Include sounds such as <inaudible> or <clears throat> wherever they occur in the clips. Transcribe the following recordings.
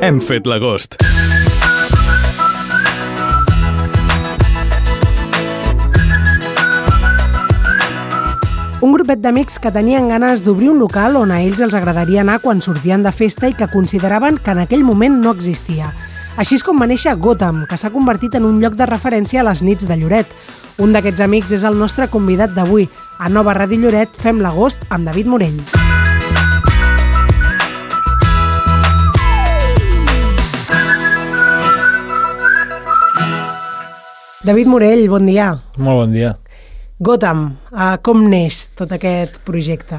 Hem fet l'agost. Un grupet d'amics que tenien ganes d'obrir un local on a ells els agradaria anar quan sortien de festa i que consideraven que en aquell moment no existia. Així és com va néixer Gotham, que s'ha convertit en un lloc de referència a les nits de Lloret. Un d'aquests amics és el nostre convidat d'avui. A Nova Ràdio Lloret fem l'agost amb David Morell. David Morell, bon dia. Molt bon dia. Gotham, uh, com neix tot aquest projecte?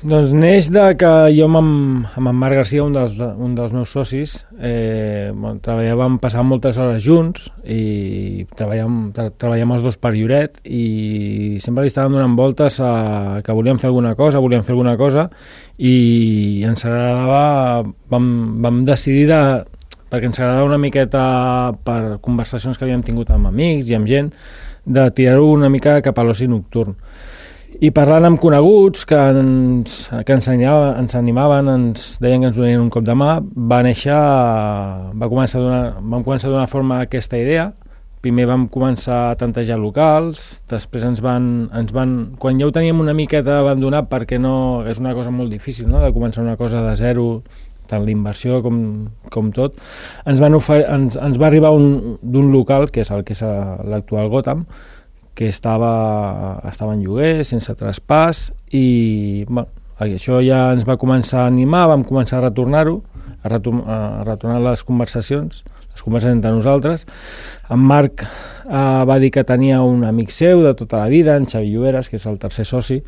Doncs neix de que jo amb, amb en Marc Garcia, un dels, un dels meus socis, eh, treballàvem, passàvem moltes hores junts i treballàvem, tra treballàvem els dos per Lloret i sempre li estàvem donant voltes a que volíem fer alguna cosa, volíem fer alguna cosa i ens agradava, vam, vam decidir de, perquè ens agradava una miqueta per conversacions que havíem tingut amb amics i amb gent, de tirar-ho una mica cap a l'oci nocturn. I parlant amb coneguts que ens, que ens, animaven, ens animaven, ens deien que ens donien un cop de mà, va néixer, va començar a donar, vam començar a donar forma a aquesta idea. Primer vam començar a tantejar locals, després ens van, ens van... Quan ja ho teníem una miqueta abandonat, perquè no, és una cosa molt difícil, no?, de començar una cosa de zero, tant l'inversió com, com tot, ens, van ofer ens, ens va arribar d'un local, que és el que és l'actual Gotham, que estava, estava en lloguer, sense traspàs, i bueno, això ja ens va començar a animar, vam començar a retornar-ho, a, retor a retornar les conversacions, les converses entre nosaltres. En Marc eh, va dir que tenia un amic seu de tota la vida, en Xavi Lloberes, que és el tercer soci,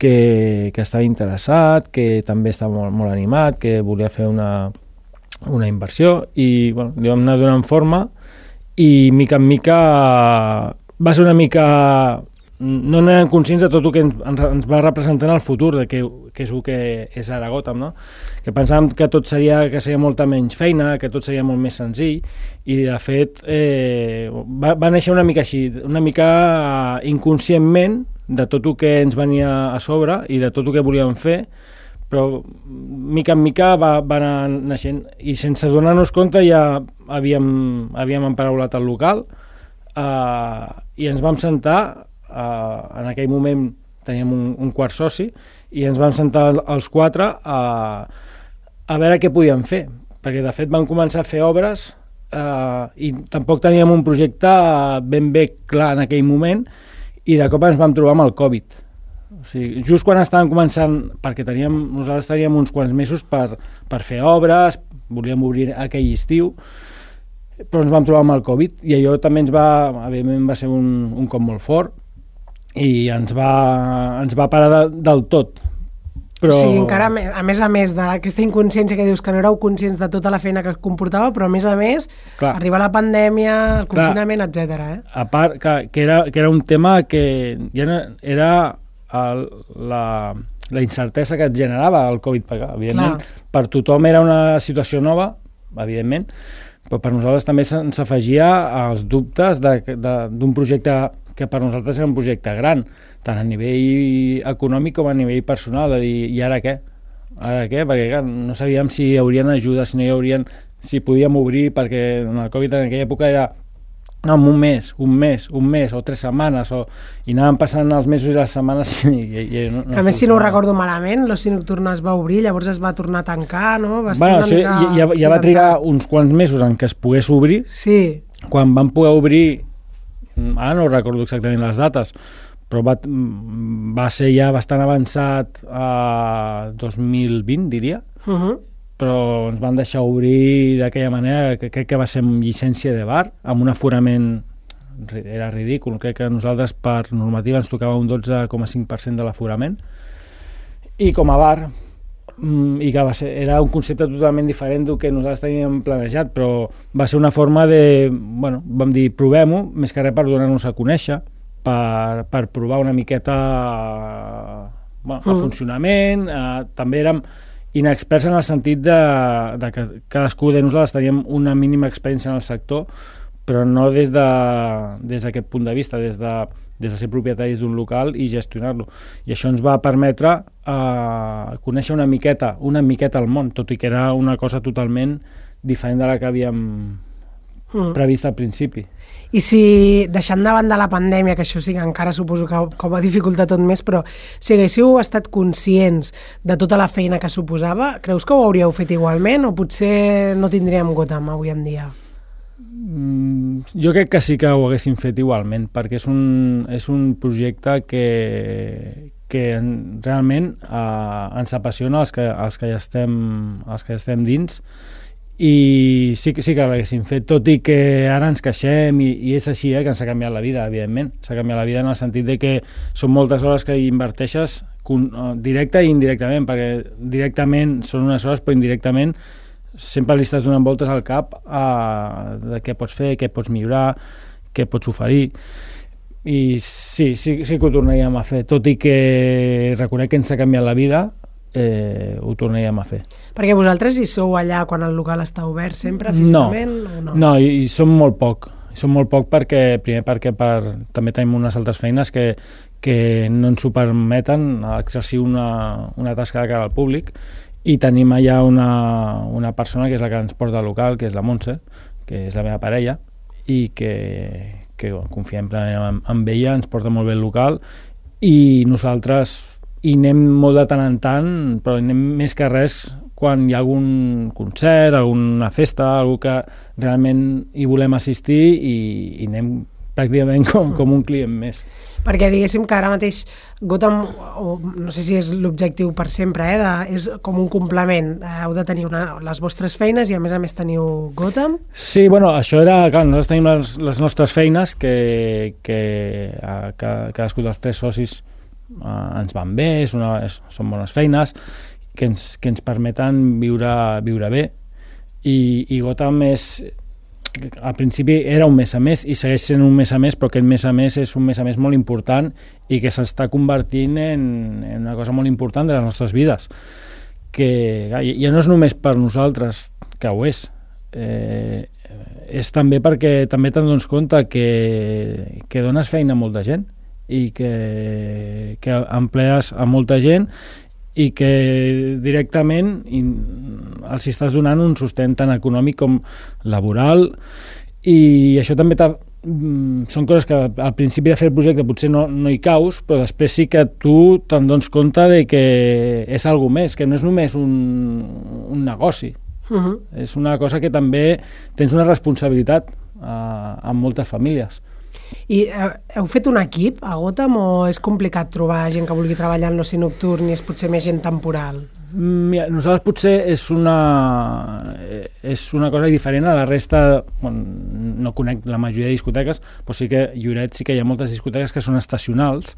que, que estava interessat, que també estava molt, molt animat, que volia fer una, una inversió i bueno, li vam anar donant forma i mica en mica va ser una mica no n'eren conscients de tot el que ens, ens va representar en el futur, de que, que és el que és ara Gotham, no? que pensàvem que tot seria, que seria molta menys feina, que tot seria molt més senzill, i de fet eh, va, va néixer una mica així, una mica inconscientment de tot el que ens venia a sobre i de tot el que volíem fer, però mica en mica va, va anar naixent, i sense donar-nos compte ja havíem, havíem emparaulat el local, eh, i ens vam sentar eh, en aquell moment teníem un, un quart soci i ens vam sentar els quatre a, a veure què podíem fer. Perquè de fet vam començar a fer obres eh, i tampoc teníem un projecte ben bé clar en aquell moment i de cop ens vam trobar amb el Covid. O sigui, just quan estàvem començant perquè teníem, nosaltres teníem uns quants mesos per, per fer obres volíem obrir aquell estiu però ens vam trobar amb el Covid. I allò també ens va, evidentment va ser un, un cop molt fort. I ens va, ens va parar de, del tot. Però... Sigui, encara a més a més d'aquesta inconsciència que dius que no éreu conscients de tota la feina que comportava, però a més a més clar. arriba la pandèmia, el confinament, etc. Eh? A part, que, que, era, que era un tema que ja no, era el, la, la incertesa que et generava el Covid, perquè evidentment clar. per tothom era una situació nova, evidentment, però per nosaltres també se'ns afegia els dubtes d'un projecte que per nosaltres era un projecte gran, tant a nivell econòmic com a nivell personal, de dir, i ara què? Ara què? Perquè clar, no sabíem si hi haurien ajuda, si no hi haurien, si podíem obrir, perquè en el Covid en aquella època era no, un mes, un mes, un mes o tres setmanes o, i anàvem passant els mesos i les setmanes i, i, i no, no que a més si no ho recordo malament l'oci nocturna es va obrir llavors es va tornar a tancar no? va bueno, una mica ja, ja va trigar uns quants mesos en què es pogués obrir sí. quan van poder obrir ara no recordo exactament les dates, però va, va ser ja bastant avançat a 2020, diria, uh -huh. però ens van deixar obrir d'aquella manera, que crec que va ser amb llicència de bar, amb un aforament era ridícul, crec que nosaltres per normativa ens tocava un 12,5% de l'aforament, i com a bar Mm, i que va ser, era un concepte totalment diferent del que nosaltres teníem planejat, però va ser una forma de, bueno, vam dir, provem-ho, més que res per donar-nos a conèixer, per, per provar una miqueta bueno, el mm. funcionament, eh, també érem inexperts en el sentit de, de que cadascú de nosaltres teníem una mínima experiència en el sector, però no des d'aquest de, des punt de vista, des de, des de ser propietaris d'un local i gestionar-lo. I això ens va permetre eh, conèixer una miqueta, una miqueta el món, tot i que era una cosa totalment diferent de la que havíem mm. previst al principi. I si, deixant de banda la pandèmia, que això sí que encara suposo que, ho va dificultar tot més, però si haguéssiu estat conscients de tota la feina que suposava, creus que ho hauríeu fet igualment o potser no tindríem Gotham avui en dia? Mm, jo crec que sí que ho haguéssim fet igualment, perquè és un, és un projecte que, que realment eh, ens apassiona els que, els que, ja estem, els que ja estem dins i sí, sí que l'haguéssim fet, tot i que ara ens queixem i, i és així, eh, que ens ha canviat la vida, evidentment. S'ha canviat la vida en el sentit de que són moltes hores que inverteixes eh, directe i indirectament, perquè directament són unes hores, però indirectament sempre li estàs donant voltes al cap a, de què pots fer, què pots millorar, què pots oferir i sí, sí, sí que ho tornaríem a fer, tot i que reconec que ens ha canviat la vida, eh, ho tornaríem a fer. Perquè vosaltres hi sou allà quan el local està obert sempre, físicament? No, o no? no i, i som molt poc. Som molt poc perquè, primer perquè per, també tenim unes altres feines que, que no ens ho permeten exercir una, una tasca de cara al públic i tenim allà una, una persona que és la que ens porta al local, que és la Montse, que és la meva parella, i que, que confiem plenament amb, amb ella, ens porta molt bé el local, i nosaltres hi anem molt de tant en tant, però anem més que res quan hi ha algun concert, alguna festa, algú que realment hi volem assistir i, i anem pràcticament com, com un client més perquè diguéssim que ara mateix Gotham, o no sé si és l'objectiu per sempre, eh, de, és com un complement, eh, heu de tenir una, les vostres feines i a més a més teniu Gotham? Sí, bueno, això era, clar, nosaltres tenim les, les nostres feines que, que, a, que cadascú dels tres socis eh, ens van bé, és una, és, són bones feines, que ens, que ens permeten viure, viure bé i, i Gotham és, al principi era un mes a mes i segueix sent un mes a mes, però aquest mes a mes és un mes a mes molt important i que s'està convertint en, en una cosa molt important de les nostres vides que ja no és només per nosaltres que ho és. Eh, és també perquè també te'n dones compte que, que dones feina a molta gent i que, que emplees a molta gent i que directament els estàs donant un sostén tant econòmic com laboral i això també mm, són coses que al principi de fer el projecte potser no, no hi caus, però després sí que tu te'n dones compte de que és algo més, que no és només un, un negoci. Uh -huh. És una cosa que també tens una responsabilitat a, a moltes famílies. I eh, heu fet un equip a Gotham o és complicat trobar gent que vulgui treballar en l'oci nocturn i és potser més gent temporal? Mira, nosaltres potser és una, eh, és una cosa diferent a la resta, bueno, no conec la majoria de discoteques, però sí que Lloret sí que hi ha moltes discoteques que són estacionals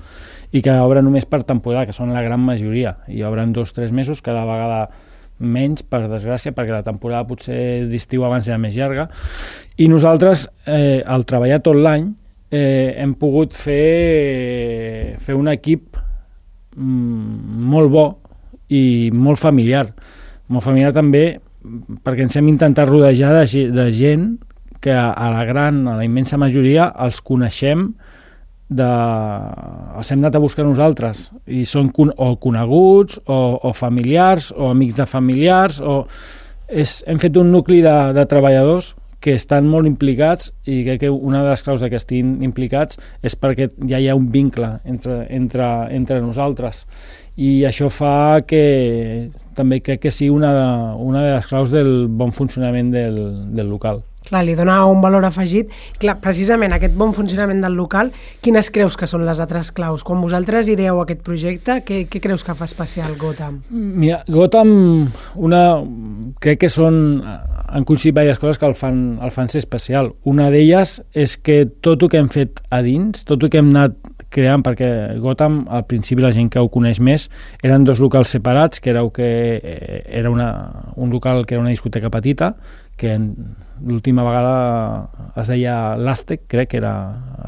i que obren només per temporada, que són la gran majoria, i obren dos o tres mesos cada vegada menys, per desgràcia, perquè la temporada potser d'estiu abans era més llarga, i nosaltres, eh, al treballar tot l'any, eh, hem pogut fer, fer un equip mm, molt bo i molt familiar. Molt familiar també perquè ens hem intentat rodejar de, de gent que a la gran, a la immensa majoria, els coneixem de... els hem anat a buscar nosaltres i són con o coneguts o, o familiars o amics de familiars o és, hem fet un nucli de, de treballadors que estan molt implicats i crec que una de les claus que estiguin implicats és perquè ja hi ha un vincle entre, entre, entre nosaltres i això fa que també crec que sigui una, una de les claus del bon funcionament del, del local. Clar, li dona un valor afegit. Clar, precisament aquest bon funcionament del local, quines creus que són les altres claus? Quan vosaltres ideeu aquest projecte, què, què creus que fa especial Gotham? Mira, Gotham, una, crec que són, han coincidit diverses coses que el fan, el fan ser especial. Una d'elles és que tot el que hem fet a dins, tot el que hem anat creant, perquè Gotham, al principi la gent que ho coneix més, eren dos locals separats, que era, que eh, era una, un local que era una discoteca petita, que l'última vegada es deia l'Aztec, crec que era,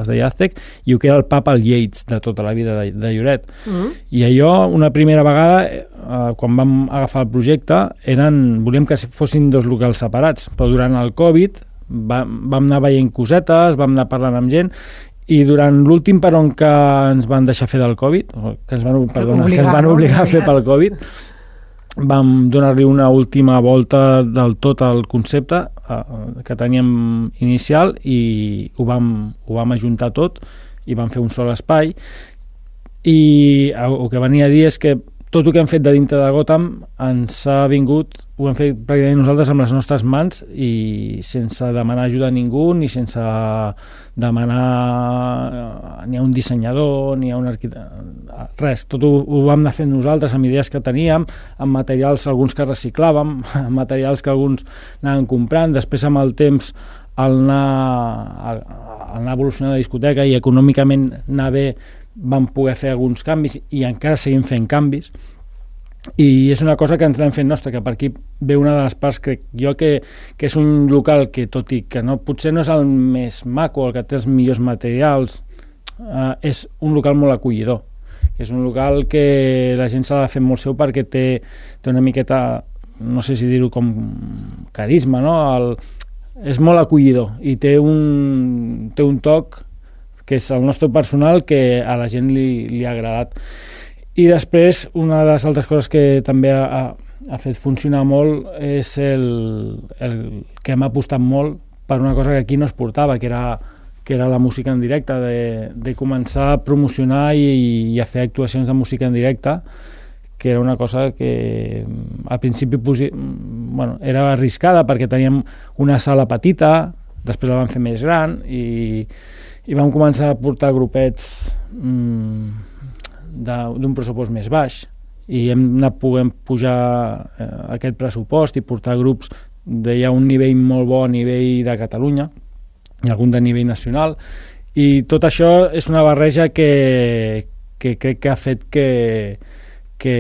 es deia Aztec, i que era el papa el Yates de tota la vida de, de Lloret. Uh mm-hmm. -huh. I allò, una primera vegada, eh, quan vam agafar el projecte, eren, volíem que fossin dos locals separats, però durant el Covid va, vam anar veient cosetes, vam anar parlant amb gent, i durant l'últim peron que ens van deixar fer del Covid, que ens van, perdona, que ens van obligar a fer pel Covid, vam donar-li una última volta del tot al concepte eh, que teníem inicial i ho vam, ho vam ajuntar tot i vam fer un sol espai. I el que venia a dir és que tot el que hem fet de dintre de Gotham ens ha vingut, ho hem fet pràcticament nosaltres amb les nostres mans i sense demanar ajuda a ningú ni sense demanar eh, ni a un dissenyador ni a un arquitecte res, tot ho, ho vam anar fent nosaltres amb idees que teníem, amb materials alguns que reciclàvem, <laughs> amb materials que alguns anàvem comprant, després amb el temps al anar, anar evolucionant la discoteca i econòmicament anar bé vam poder fer alguns canvis i encara seguim fent canvis i és una cosa que ens l'hem fet nostra, que per aquí ve una de les parts, crec jo, que, que és un local que, tot i que no, potser no és el més maco, el que té els millors materials, eh, és un local molt acollidor, que és un local que la gent s'ha de fer molt seu perquè té, té una miqueta, no sé si dir-ho com carisma, no? El, és molt acollidor i té un, té un toc que és el nostre personal que a la gent li, li ha agradat. I després, una de les altres coses que també ha, ha fet funcionar molt és el, el que hem apostat molt per una cosa que aquí no es portava, que era, que era la música en directe, de, de començar a promocionar i, i a fer actuacions de música en directe, que era una cosa que al principi bueno, era arriscada perquè teníem una sala petita, després la vam fer més gran i, i vam començar a portar grupets mm, d'un pressupost més baix. I hem anat podent pujar eh, aquest pressupost i portar grups de ja un nivell molt bo a nivell de Catalunya i algun de nivell nacional. I tot això és una barreja que, que crec que ha fet que, que,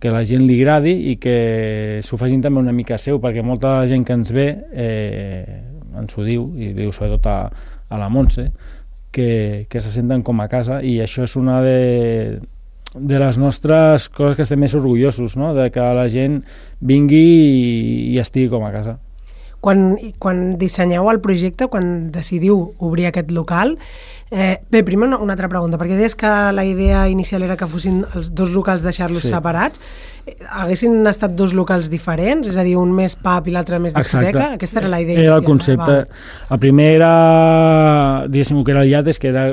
que la gent li agradi i que s'ho facin també una mica seu perquè molta gent que ens ve eh, ens ho diu i diu sobretot a, a la Montse, que, que se senten com a casa i això és una de, de les nostres coses que estem més orgullosos, no? de que la gent vingui i, i estigui com a casa. Quan, quan dissenyeu el projecte, quan decidiu obrir aquest local, eh, bé, primer una, una altra pregunta, perquè deies que la idea inicial era que fossin els dos locals deixar-los sí. separats, haguessin estat dos locals diferents, és a dir, un més pub i l'altre més discoteca? Exacte. Aquesta era la idea Era el concepte. Eh? El primer era, diguéssim, que era el Yates, que era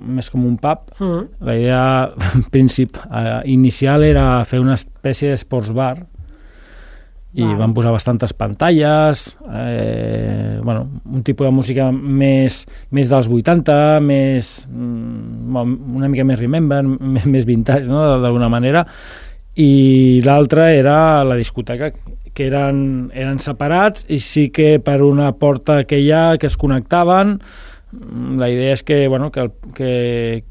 més com un pub. Uh mm. -huh. La idea <laughs> princip, uh, inicial era fer una espècie d'esports bar, i Val. van posar bastantes pantalles, eh, bueno, un tipus de música més, més dels 80, més, mm, una mica més remember, <laughs> més vintage, no? d'alguna manera, i l'altra era la discoteca, que eren, eren separats i sí que per una porta que hi ha que es connectaven la idea és que, bueno, que, el, que,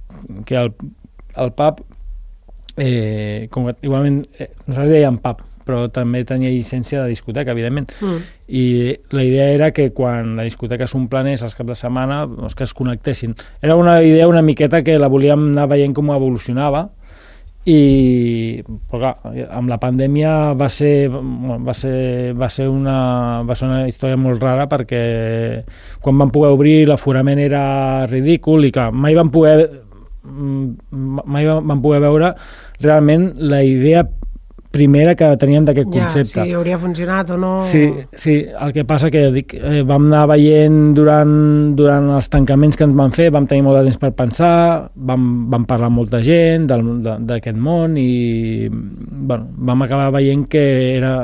que el, el pub eh, com, igualment eh, nosaltres dèiem pub però també tenia llicència de discoteca, evidentment. Mm. I la idea era que quan la discoteca s'omplenés els caps de setmana, doncs que es connectessin. Era una idea una miqueta que la volíem anar veient com evolucionava, i però clar, amb la pandèmia va ser, va ser, va ser, una, va ser una història molt rara perquè quan vam poder obrir l'aforament era ridícul i clar, mai vam poder mai vam poder veure realment la idea primera que teníem d'aquest ja, concepte. si hauria funcionat o no... Sí, sí el que passa que dic, eh, vam anar veient durant, durant els tancaments que ens van fer, vam tenir molt de temps per pensar, vam, vam parlar amb molta gent d'aquest món i bueno, vam acabar veient que era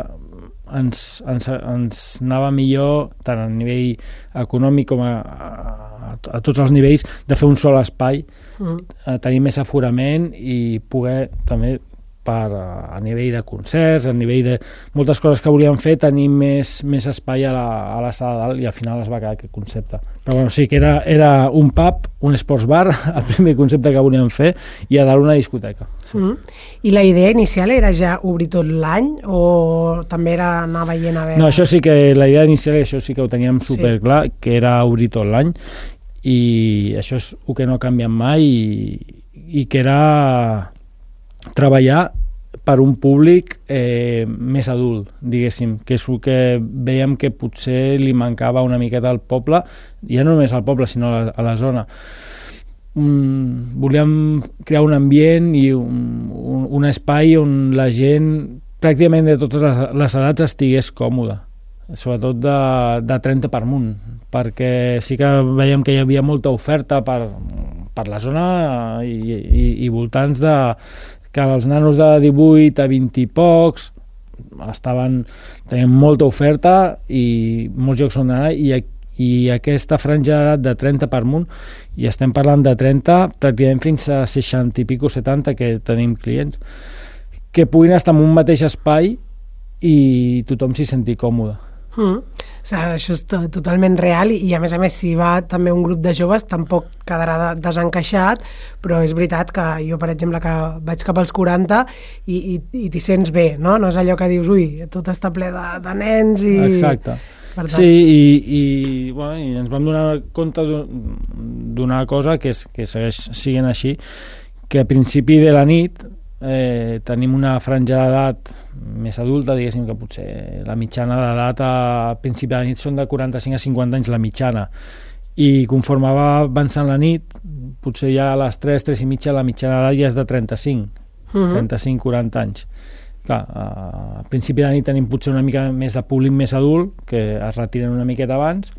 ens, ens, ens anava millor tant a nivell econòmic com a, a, a tots els nivells de fer un sol espai, mm. tenir més aforament i poder també per, a nivell de concerts, a nivell de moltes coses que volíem fer, tenir més, més espai a la, a la sala dalt i al final es va quedar aquest concepte. Però bueno, sí que era, era un pub, un sports bar, <laughs> el primer concepte que volíem fer, i a dalt una discoteca. Sí. Mm -hmm. I la idea inicial era ja obrir tot l'any o també era anar veient a veure? No, això sí que, la idea inicial, això sí que ho teníem superclar, sí. que era obrir tot l'any i això és el que no ha canviat mai i, i que era treballar per un públic eh, més adult, diguéssim, que és el que veiem que potser li mancava una miqueta al poble, ja no només al poble, sinó a la, a la zona. Mm, volíem crear un ambient i un, un, un espai on la gent pràcticament de totes les, les edats estigués còmoda sobretot de, de 30 per munt, perquè sí que veiem que hi havia molta oferta per, per la zona i, i, i voltants de que els nanos de 18 a 20 i pocs estaven, tenien molta oferta i molts jocs on anar i, i aquesta franja d'edat de 30 per munt i estem parlant de 30 pràcticament fins a 60 i pico 70 que tenim clients que puguin estar en un mateix espai i tothom s'hi senti còmode Mm. O sigui, això és to totalment real i, i a més a més si va també un grup de joves tampoc quedarà de desencaixat però és veritat que jo per exemple que vaig cap als 40 i, i, i t'hi sents bé, no? No és allò que dius ui, tot està ple de, de nens i... Exacte. Tant... Sí, i, i, bueno, i ens vam donar compte d'una cosa que, és, que segueix sent així, que a principi de la nit eh, tenim una franja d'edat més adulta, diguéssim que potser la mitjana d'edat a principi de la nit són de 45 a 50 anys la mitjana. I conforme va avançant la nit potser ja a les 3, 3 i mitja la mitjana d'edat ja és de 35 uh -huh. 35-40 anys. Clar, a principi de la nit tenim potser una mica més de públic més adult que es retiren una miqueta abans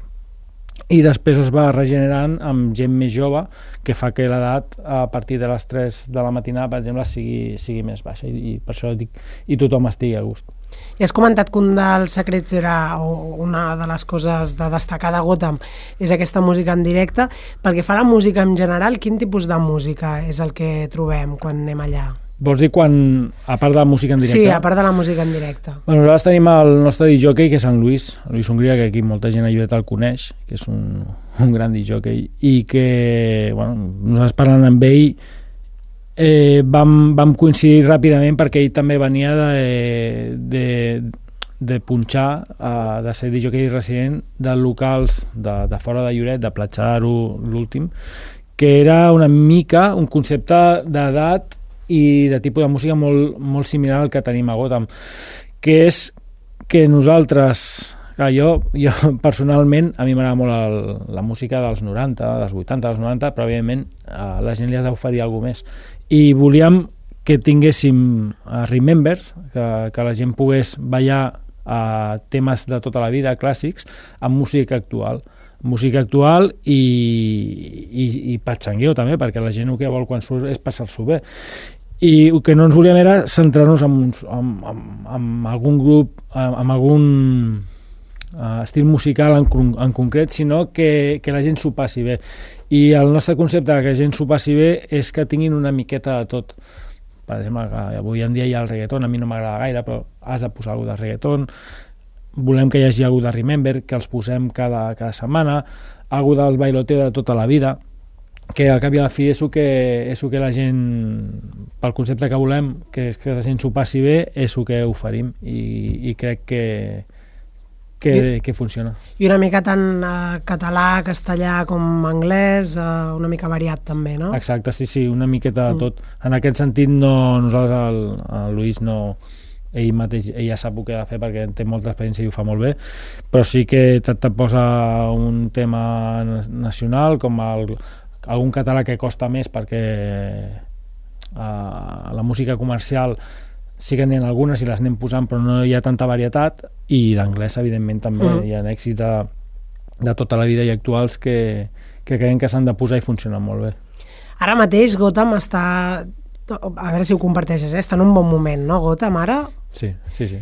i després es va regenerant amb gent més jove que fa que l'edat a partir de les 3 de la matinada, per exemple, sigui, sigui més baixa i, i per això dic, i tothom estigui a gust. I has comentat que un dels secrets era, una de les coses de destacar de Gotham és aquesta música en directe. Perquè fa la música en general, quin tipus de música és el que trobem quan anem allà? Vols dir quan, a part de la música en directe? Sí, a part de la música en directe. Bueno, nosaltres tenim el nostre disjockey, que és en Luis, Luis Hongria, que aquí molta gent a Lloret el coneix, que és un, un gran disjockey, i que, bueno, nosaltres parlant amb ell, eh, vam, vam coincidir ràpidament perquè ell també venia de, de, de punxar, uh, de ser disjockey resident de locals de, de fora de Lloret, de Platjaro, l'últim, que era una mica un concepte d'edat i de tipus de música molt, molt similar al que tenim a Gotham, que és que nosaltres Clar, jo, jo <laughs> personalment, a mi m'agrada molt el, la música dels 90, dels 80, dels 90, però evidentment a la gent li has d'oferir alguna més. I volíem que tinguéssim uh, Remembers, que, que la gent pogués ballar a temes de tota la vida, clàssics, amb música actual música actual i, i, i patxangueu també, perquè la gent el que vol quan surt és passar-s'ho bé i el que no ens volíem era centrar-nos en, en, en, en algun grup, en, en algun uh, estil musical en, en concret, sinó que, que la gent s'ho passi bé. I el nostre concepte de que la gent s'ho passi bé és que tinguin una miqueta de tot. Per exemple, avui en dia hi ha el reggaeton, a mi no m'agrada gaire, però has de posar alguna de reggaeton, volem que hi hagi alguna de Remember, que els posem cada, cada setmana, alguna del bailoteo de tota la vida, que al cap i a la fi és el que, és el que la gent, pel concepte que volem, que és que la gent s'ho passi bé, és el que oferim i, i crec que, que, I, que funciona. I una mica tant uh, català, castellà com anglès, uh, una mica variat també, no? Exacte, sí, sí, una miqueta de mm. tot. En aquest sentit, no, nosaltres, el, el Lluís, no, ell mateix ell ja sap el que ha de fer perquè té molta experiència i ho fa molt bé, però sí que te, te posa un tema nacional com el, algun català que costa més perquè uh, la música comercial sí que n'hi ha algunes i les anem posant però no hi ha tanta varietat i d'anglès evidentment també mm. hi ha èxits de, de tota la vida i actuals que, que creiem que s'han de posar i funcionen molt bé. Ara mateix Gotham està a veure si ho comparteixes, eh? està en un bon moment, no, Gotham, ara? Sí, sí, sí.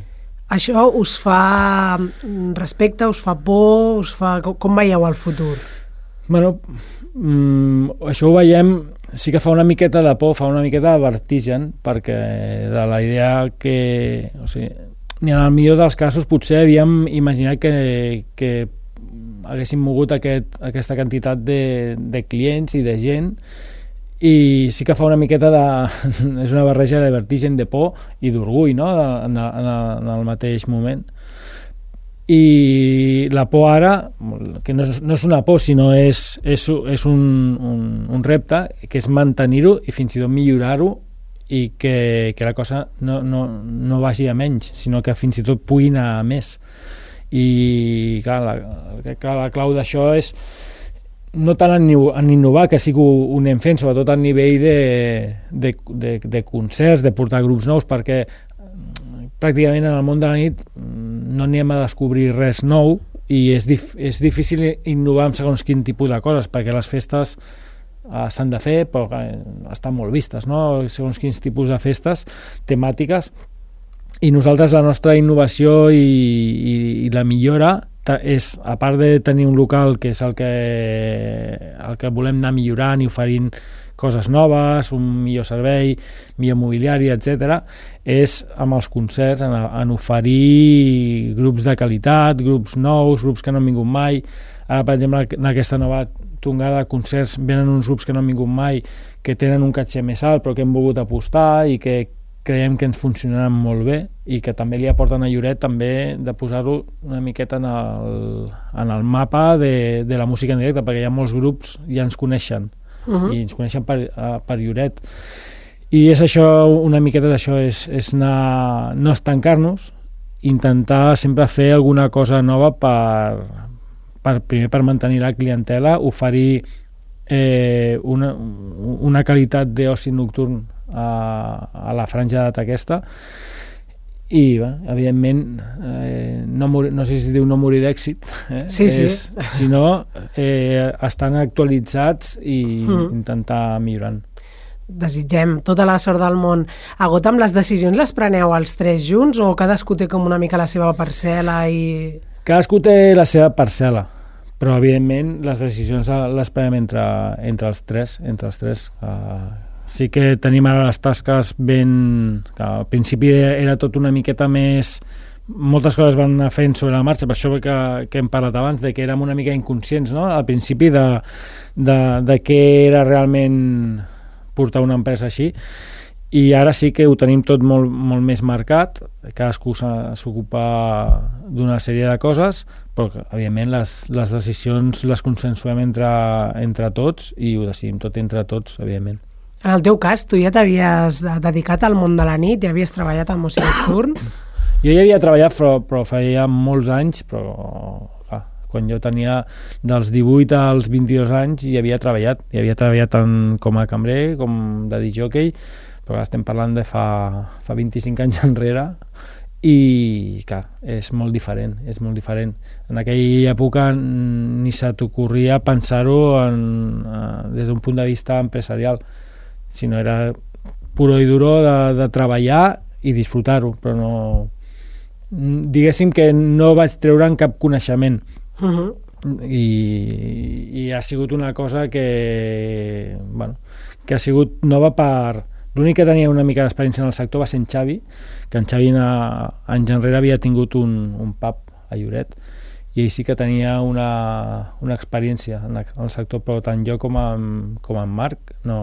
Això us fa respecte, us fa por, us fa... Com veieu el futur? Bueno, mm, això ho veiem, sí que fa una miqueta de por, fa una miqueta de vertigen, perquè de la idea que... O sigui, ni en el millor dels casos potser havíem imaginat que, que haguéssim mogut aquest, aquesta quantitat de, de clients i de gent i sí que fa una miqueta de... <laughs> és una barreja de vertigen, de por i d'orgull, no?, en, en, en el mateix moment i la por ara, que no és, no és una por, sinó és, és, és un, un, un repte, que és mantenir-ho i fins i tot millorar-ho i que, que la cosa no, no, no vagi a menys, sinó que fins i tot pugui anar a més. I clar, la, clar, la clau d'això és no tant en, en innovar, que sí que ho, ho anem fent, sobretot a nivell de, de, de, de concerts, de portar grups nous, perquè pràcticament en el món de la nit no anem a descobrir res nou i és, dif és difícil innovar en segons quin tipus de coses, perquè les festes eh, s'han de fer, però eh, estan molt vistes, no? segons quins tipus de festes temàtiques, i nosaltres la nostra innovació i, i, i la millora és, a part de tenir un local que és el que, el que volem anar millorant i oferint coses noves, un millor servei, millor mobiliari, etc, és amb els concerts, en, en oferir grups de qualitat, grups nous, grups que no han vingut mai. Ara, per exemple, en aquesta nova tongada de concerts venen uns grups que no han vingut mai, que tenen un catxer més alt, però que hem volgut apostar i que creiem que ens funcionaran molt bé i que també li aporten a Lloret també de posar-ho una miqueta en el, en el mapa de, de la música en directe, perquè hi ha molts grups ja ens coneixen uh -huh. i ens coneixen per, uh, per Lloret i és això, una miqueta d'això és, és anar, no estancar-nos intentar sempre fer alguna cosa nova per, per, primer per mantenir la clientela, oferir eh, una, una qualitat d'oci nocturn a, a la franja d'edat aquesta i, bé, evidentment, eh, no, mori, no sé si es diu no morir d'èxit, eh? sí, sí. És, sinó eh, estan actualitzats i mm. intentar millorant. Desitgem tota la sort del món. A Gotham les decisions les preneu els tres junts o cadascú té com una mica la seva parcel·la i... Cadascú té la seva parcel·la, però evidentment les decisions les prenem entre, entre els tres, entre els tres eh, sí que tenim ara les tasques ben... Que al principi era tot una miqueta més moltes coses van anar fent sobre la marxa, per això que, que hem parlat abans, de que érem una mica inconscients, no?, al principi de, de, de què era realment portar una empresa així, i ara sí que ho tenim tot molt, molt més marcat, cadascú s'ocupa d'una sèrie de coses, però que, evidentment les, les decisions les consensuem entre, entre tots i ho decidim tot entre tots, evidentment. En el teu cas, tu ja t'havies dedicat al món de la nit, ja havies treballat al músic nocturn? Jo ja havia treballat, però, però feia molts anys, però clar, quan jo tenia dels 18 als 22 anys hi havia treballat, hi havia treballat tant com a cambrer, com de disjockey, però estem parlant de fa, fa 25 anys enrere, i clar, és molt diferent, és molt diferent. En aquella època ni se t'ocorria pensar-ho uh, des d'un punt de vista empresarial sinó era puro i duro de, de treballar i disfrutar-ho, però no... Diguéssim que no vaig treure en cap coneixement. Uh -huh. I, i ha sigut una cosa que, bueno, que ha sigut nova per... L'únic que tenia una mica d'experiència en el sector va ser en Xavi, que en Xavi anys enrere havia tingut un, un pub a Lloret, i ell sí que tenia una, una experiència en el sector, però tant jo com en, com en Marc no,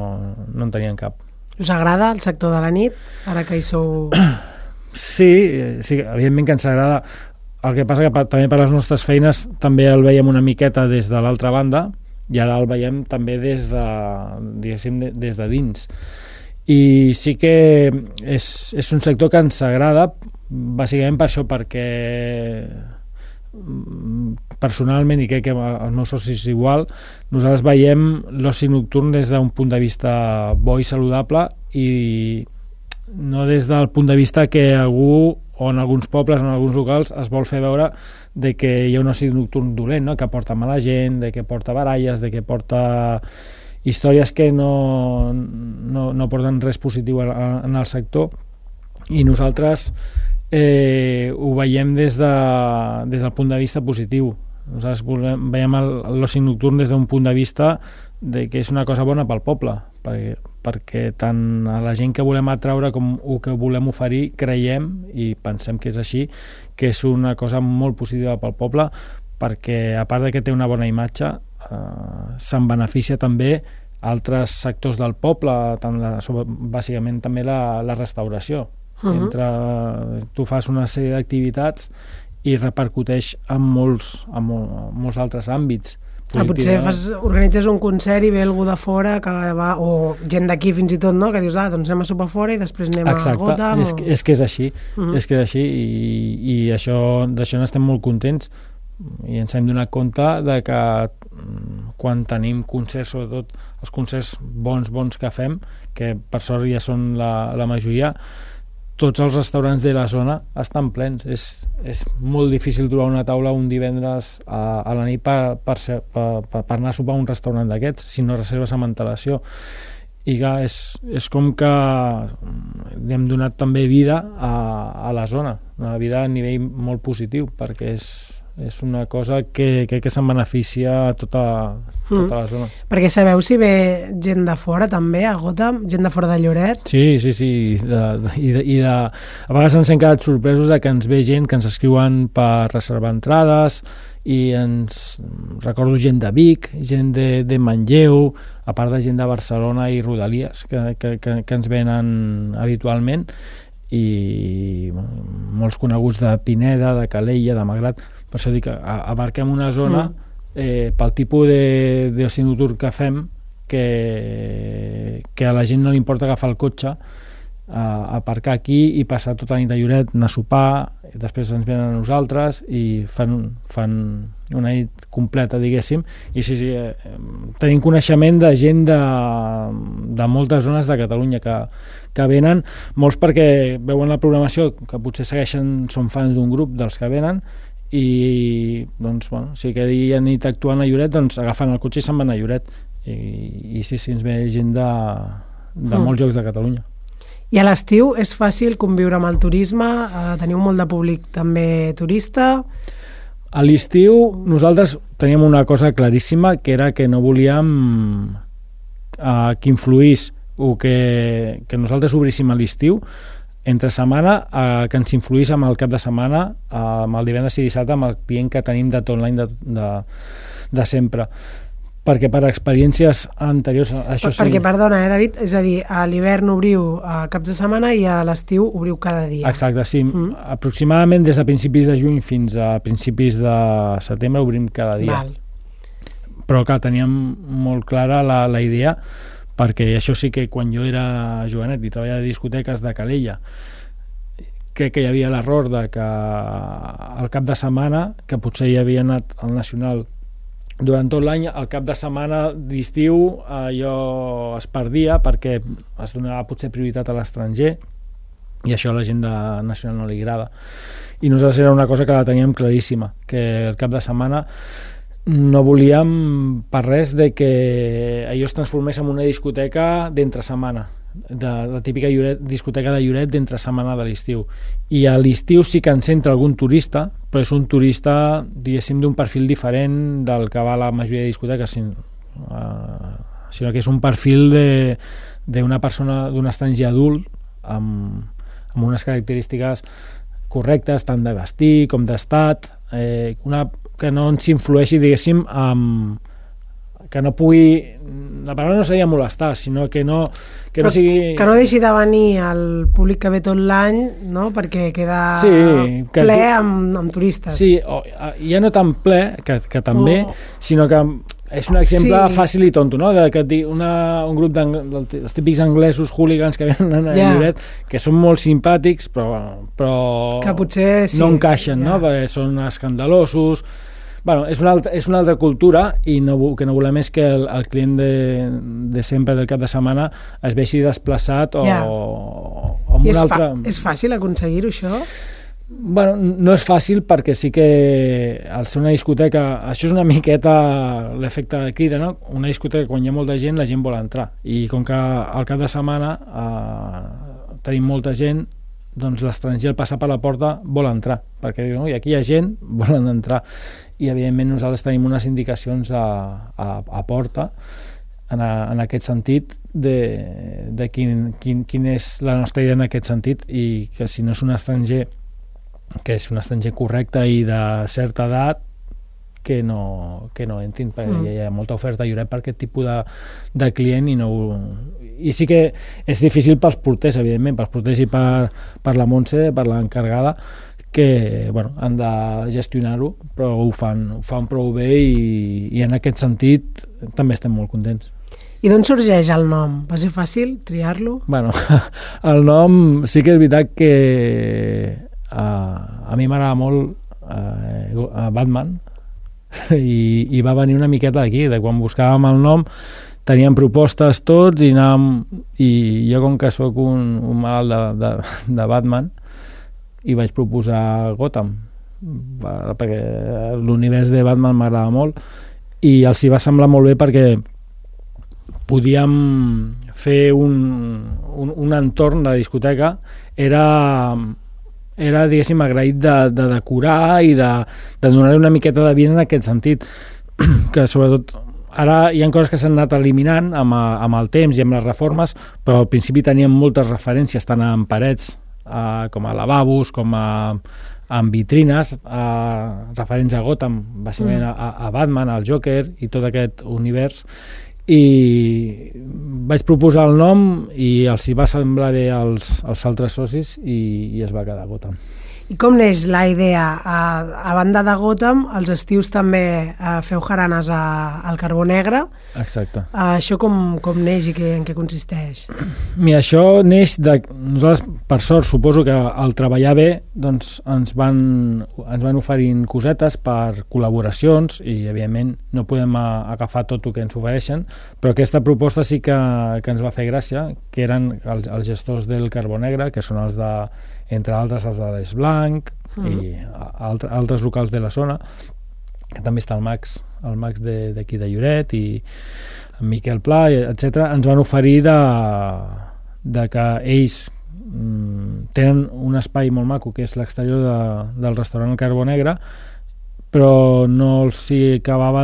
no en tenien cap. Us agrada el sector de la nit, ara que hi sou... <clears throat> Sí, sí evidentment que ens agrada. El que passa que per, també per les nostres feines també el veiem una miqueta des de l'altra banda i ara el veiem també des de, diguéssim, des de dins. I sí que és, és un sector que ens agrada, bàsicament per això, perquè personalment, i crec que els meus socis igual, nosaltres veiem l'oci nocturn des d'un punt de vista bo i saludable i no des del punt de vista que algú o en alguns pobles o en alguns locals es vol fer veure de que hi ha un oci nocturn dolent, no? que porta mala gent, de que porta baralles, de que porta històries que no, no, no porten res positiu en el sector i nosaltres eh, ho veiem des, de, des del punt de vista positiu. Nosaltres volem, veiem l'oci nocturn des d'un punt de vista de que és una cosa bona pel poble, perquè, perquè tant a la gent que volem atraure com el que volem oferir creiem, i pensem que és així, que és una cosa molt positiva pel poble, perquè a part de que té una bona imatge, eh, se'n beneficia també altres sectors del poble, tant la, bàsicament també la, la restauració Uh -huh. Entre, tu fas una sèrie d'activitats i repercuteix en molts, en molts altres àmbits Ah, potser fas, organitzes un concert i ve algú de fora que va, o gent d'aquí fins i tot, no? que dius, ah, doncs anem a sopar fora i després anem Exacte. a Gotham. És, o... és que és així, uh. -huh. és que és així i, i això d'això n'estem molt contents i ens hem donat compte de que mm, quan tenim concerts, sobretot els concerts bons, bons que fem, que per sort ja són la, la majoria, tots els restaurants de la zona estan plens. És, és molt difícil trobar una taula un divendres a, a la nit per, per, ser, per, per, anar a sopar a un restaurant d'aquests, si no reserves amb antelació. I clar, és, és com que li hem donat també vida a, a la zona, una vida a nivell molt positiu, perquè és, és una cosa que crec que se'n beneficia a tota, tota la zona. Perquè sabeu si ve gent de fora també a Gotham, gent de fora de Lloret? Sí, sí, sí, de, de, i, de, i de, a vegades ens hem quedat sorpresos de que ens ve gent que ens escriuen per reservar entrades i ens recordo gent de Vic, gent de, de Manlleu, a part de gent de Barcelona i Rodalies que, que, que, que ens venen habitualment i bueno, molts coneguts de Pineda, de Calella, de Malgrat, per això dic que abarquem una zona Mm. eh, pel tipus de, de oci nocturn que fem que, que a la gent no li importa agafar el cotxe a aparcar aquí i passar tota la nit a Lloret, anar a sopar, i després ens venen a nosaltres i fan, fan una nit completa, diguéssim, i sí, sí, eh, tenim coneixement de gent de, de moltes zones de Catalunya que, que venen, molts perquè veuen la programació, que potser segueixen, són fans d'un grup dels que venen, i doncs, bueno, si aquell dia nit actuant a Lloret, doncs agafen el cotxe i se'n van a Lloret, i, i sí, sí, ens ve gent de, de Mm. molts llocs de Catalunya. I a l'estiu és fàcil conviure amb el turisme, eh, teniu molt de públic també turista, A l'estiu nosaltres teníem una cosa claríssima que era que no volíem eh, que influís o que, que nosaltres obríssim a l'estiu entre setmana eh, que ens influís amb el cap de setmana eh, amb el divendres i dissabte amb el client que tenim de tot l'any de, de, de sempre perquè per experiències anteriors això Per- sí, perquè, perdona, eh, David, és a dir, a l'hivern obriu a caps de setmana i a l'estiu obriu cada dia. Exacte, sí. Mm. Aproximadament des de principis de juny fins a principis de setembre obrim cada dia. Val. però clar, teníem molt clara la, la idea perquè això sí que quan jo era jovenet i treballava a discoteques de Calella crec que hi havia l'error de que al cap de setmana que potser hi havia anat al Nacional durant tot l'any, al cap de setmana d'estiu allò es perdia perquè es donava potser prioritat a l'estranger i això a la gent de Nacional no li agrada. I nosaltres era una cosa que la teníem claríssima que el cap de setmana no volíem per res de que allò es transformés en una discoteca d'entre setmana de la típica Lloret, discoteca de Lloret d'entre setmana de l'estiu. I a l'estiu sí que ens entra algun turista però és un turista diguéssim d'un perfil diferent del que va la majoria de discoteques sinó, uh, sinó que és un perfil d'una persona d'un estranger adult amb, amb unes característiques correctes tant de vestir com d'estat eh, una que no ens influeixi diguéssim amb que no pugui la paraula no seria molestar sinó que no, que Però no sigui Que no deixi de venir el públic que ve tot l'any, no?, perquè queda Sí, que ple tu- amb, amb turistes. Sí, o, ja no tan ple, que, que també, Oh. sinó que és un exemple Sí. fàcil i tonto, no? De que una, un grup dels típics anglesos hooligans que venen a Ja. Lloret, que són molt simpàtics, però, però Que potser sí, no encaixen, ja. no? Perquè són escandalosos, Bueno, és una, altra, és una altra cultura i no, que no volem és que el, el client de, de sempre del cap de setmana es vegi desplaçat o, Ja. o amb I un és, altre... fa, és fàcil aconseguir-ho, això? Bueno, no és fàcil perquè sí que al ser una discoteca, això és una miqueta l'efecte de crida, no? Una discoteca quan hi ha molta gent, la gent vol entrar. I com que al cap de setmana eh, tenim molta gent, doncs l'estranger al passar per la porta vol entrar, perquè diu, no, i aquí hi ha gent, <laughs> volen entrar. I evidentment nosaltres tenim unes indicacions a, a, a porta en, a, en aquest sentit de, de quin, quin, quin és la nostra idea en aquest sentit i que si no és un estranger que és un estranger correcte i de certa edat que no, que no entrin perquè Mm. hi ha molta oferta Lloret per aquest tipus de, de client i no ho- i sí que és difícil pels porters evidentment, pels porters i per, per la Montse, per l'encarregada que bueno, han de gestionar-ho, però ho fan, ho fan prou bé i, i en aquest sentit també estem molt contents. I d'on sorgeix el nom? Va ser fàcil triar-lo? Bueno, <laughs> el nom sí que és veritat que a, a mi m'agrada molt a Batman <laughs> i, i va venir una miqueta d'aquí, de quan buscàvem el nom teníem propostes tots i anàvem, i jo com que sóc un, un mal de, de, de Batman i vaig proposar Gotham perquè l'univers de Batman m'agrada molt i els hi va semblar molt bé perquè podíem fer un, un, un entorn de discoteca era era, diguéssim, agraït de, de decorar i de, de donar una miqueta de vida en aquest sentit, <clears throat> que sobretot ara hi ha coses que s'han anat eliminant amb, amb el temps i amb les reformes, però al principi teníem moltes referències, tant en parets eh, com a lavabos, com a, amb vitrines eh, referents a Gotham, bàsicament mm. a, a Batman, al Joker i tot aquest univers i vaig proposar el nom i els hi va semblar bé als, als altres socis i, i es va quedar Gotham. I com neix la idea? A, a banda de Gotham, als estius també a, eh, feu jaranes a, al Carbó Negre. Exacte. A, això com, com neix i que, en què consisteix? <clears throat> Mira, això neix de... Nosaltres, per sort, suposo que al treballar bé doncs ens, van, ens van oferint cosetes per col·laboracions i, evidentment, no podem agafar tot el que ens ofereixen, però aquesta proposta sí que, que ens va fer gràcia, que eren els, els gestors del Carbó Negre, que són els de entre altres els de l'Eix Blanc uh -huh. i altre, altres locals de la zona, que també està el Max, el Max d'aquí de, de Lloret i en Miquel Pla, etc ens van oferir de, de que ells mm, tenen un espai molt maco que és l'exterior de, del restaurant Carbó Negre però no els acabava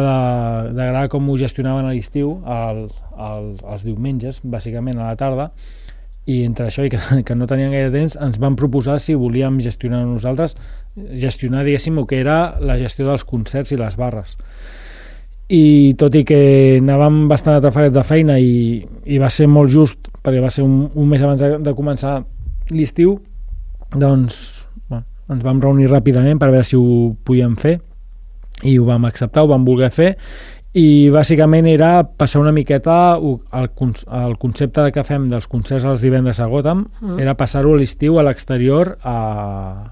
d'agradar com ho gestionaven a l'estiu els, els diumenges, bàsicament a la tarda i entre això i que, <laughs> que no tenien gaire temps ens van proposar si volíem gestionar nosaltres gestionar diguéssim el que era la gestió dels concerts i les barres. I tot i que anàvem bastant atrafegats de feina i, i va ser molt just perquè va ser un, un mes abans de, de començar l'estiu doncs bueno, ens vam reunir ràpidament per veure si ho podíem fer i ho vam acceptar, ho vam voler fer i bàsicament era passar una miqueta el, el concepte que fem dels concerts els divendres a Gotham mm. era passar-ho a l'estiu a l'exterior a,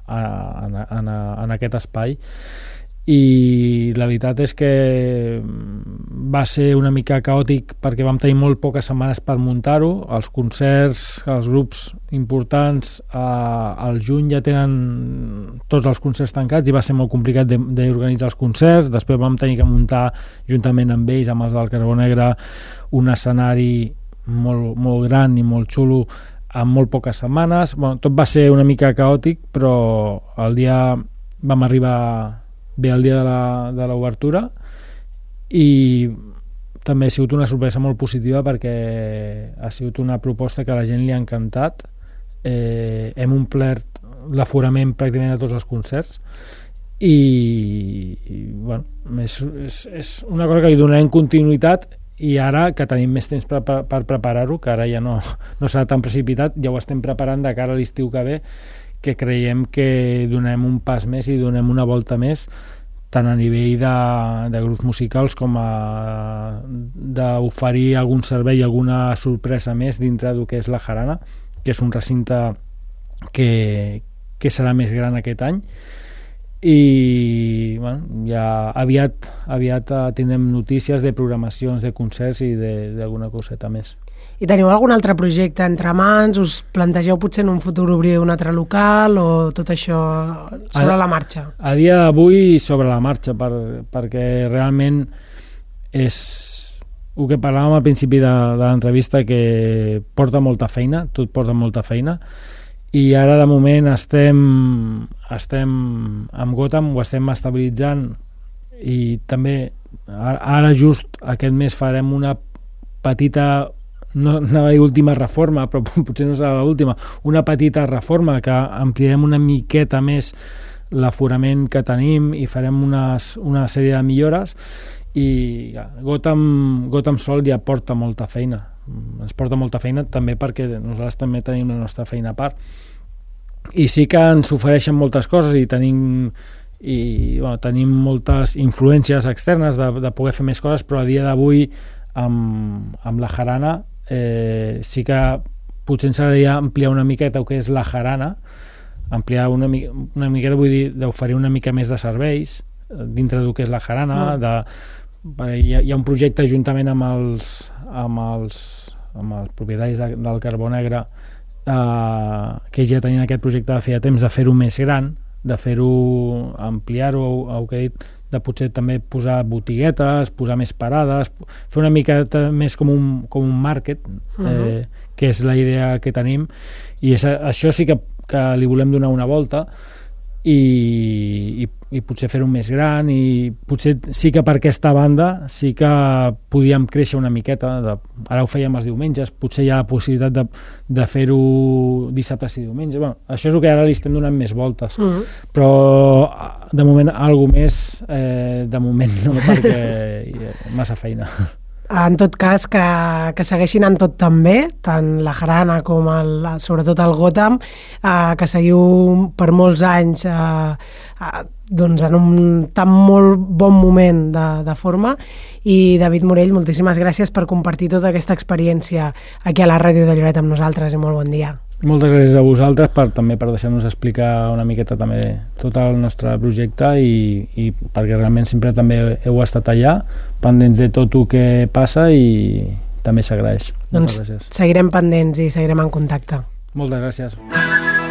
a, a, a, en aquest espai i la veritat és que va ser una mica caòtic perquè vam tenir molt poques setmanes per muntar-ho, els concerts, els grups importants eh, al juny ja tenen tots els concerts tancats i va ser molt complicat d'organitzar els concerts, després vam tenir que muntar juntament amb ells, amb els del Carbó Negre, un escenari molt, molt gran i molt xulo en molt poques setmanes, bueno, tot va ser una mica caòtic però el dia vam arribar bé el dia de l'obertura i també ha sigut una sorpresa molt positiva perquè ha sigut una proposta que a la gent li ha encantat. Eh, hem omplert l'aforament pràcticament a tots els concerts i, i bueno, és, és, és una cosa que li donarem continuïtat i ara que tenim més temps per, per, per preparar-ho, que ara ja no, no serà tan precipitat, ja ho estem preparant de cara a l'estiu que ve que creiem que donem un pas més i donem una volta més tant a nivell de, de grups musicals com a d'oferir algun servei, alguna sorpresa més dintre del que és la Jarana, que és un recinte que, que serà més gran aquest any i bueno, ja aviat, aviat tindrem notícies de programacions de concerts i d'alguna coseta més. I teniu algun altre projecte entre mans? Us plantegeu potser en un futur obrir un altre local o tot això sobre a, la marxa? A dia d'avui sobre la marxa, per, perquè realment és el que parlàvem al principi de, de l'entrevista que porta molta feina, tot porta molta feina i ara de moment estem estem amb Gotham, ho estem estabilitzant i també ara just aquest mes farem una petita no anava dir última reforma, però <laughs> potser no serà l'última, una petita reforma que ampliarem una miqueta més l'aforament que tenim i farem unes, una sèrie de millores. I Gotham, Gotham Sol ja porta molta feina. Ens porta molta feina també perquè nosaltres també tenim la nostra feina a part. I sí que ens ofereixen moltes coses i tenim i bueno, tenim moltes influències externes de, de poder fer més coses, però a dia d'avui amb, amb la jarana eh, sí que potser ens agradaria ampliar una miqueta el que és la jarana, ampliar una, una miqueta, vull dir, d'oferir una mica més de serveis eh, dintre del que és la jarana, mm. de, hi, ha, hi ha un projecte juntament amb els, amb els, amb els propietaris de, del carbó negre eh, que ja tenien aquest projecte de feia temps de fer-ho més gran, de fer-ho, ampliar-ho, el que he dit, de potser també posar botiguetes, posar més parades, fer una mica més com un, com un market, uh -huh. eh, que és la idea que tenim, i és, això sí que, que li volem donar una volta, i, i, i potser fer-ho més gran i potser sí que per aquesta banda sí que podíem créixer una miqueta de, ara ho fèiem els diumenges potser hi ha la possibilitat de, de fer-ho dissabtes i diumenges. Bueno, això és el que ara li estem donant més voltes. Mm. -hmm. però de moment alguna més eh, de moment no <laughs> perquè massa feina en tot cas, que, que segueixin en tot també, tant la Jarana com el, sobretot el Gotham, eh, que seguiu per molts anys eh, eh, doncs en un tan molt bon moment de, de forma i David Morell, moltíssimes gràcies per compartir tota aquesta experiència aquí a la Ràdio de Lloret amb nosaltres i molt bon dia. Moltes gràcies a vosaltres per, també per deixar-nos explicar una miqueta també tot el nostre projecte i, i perquè realment sempre també heu estat allà pendents de tot el que passa i també s'agraeix. Doncs seguirem pendents i seguirem en contacte. Moltes gràcies.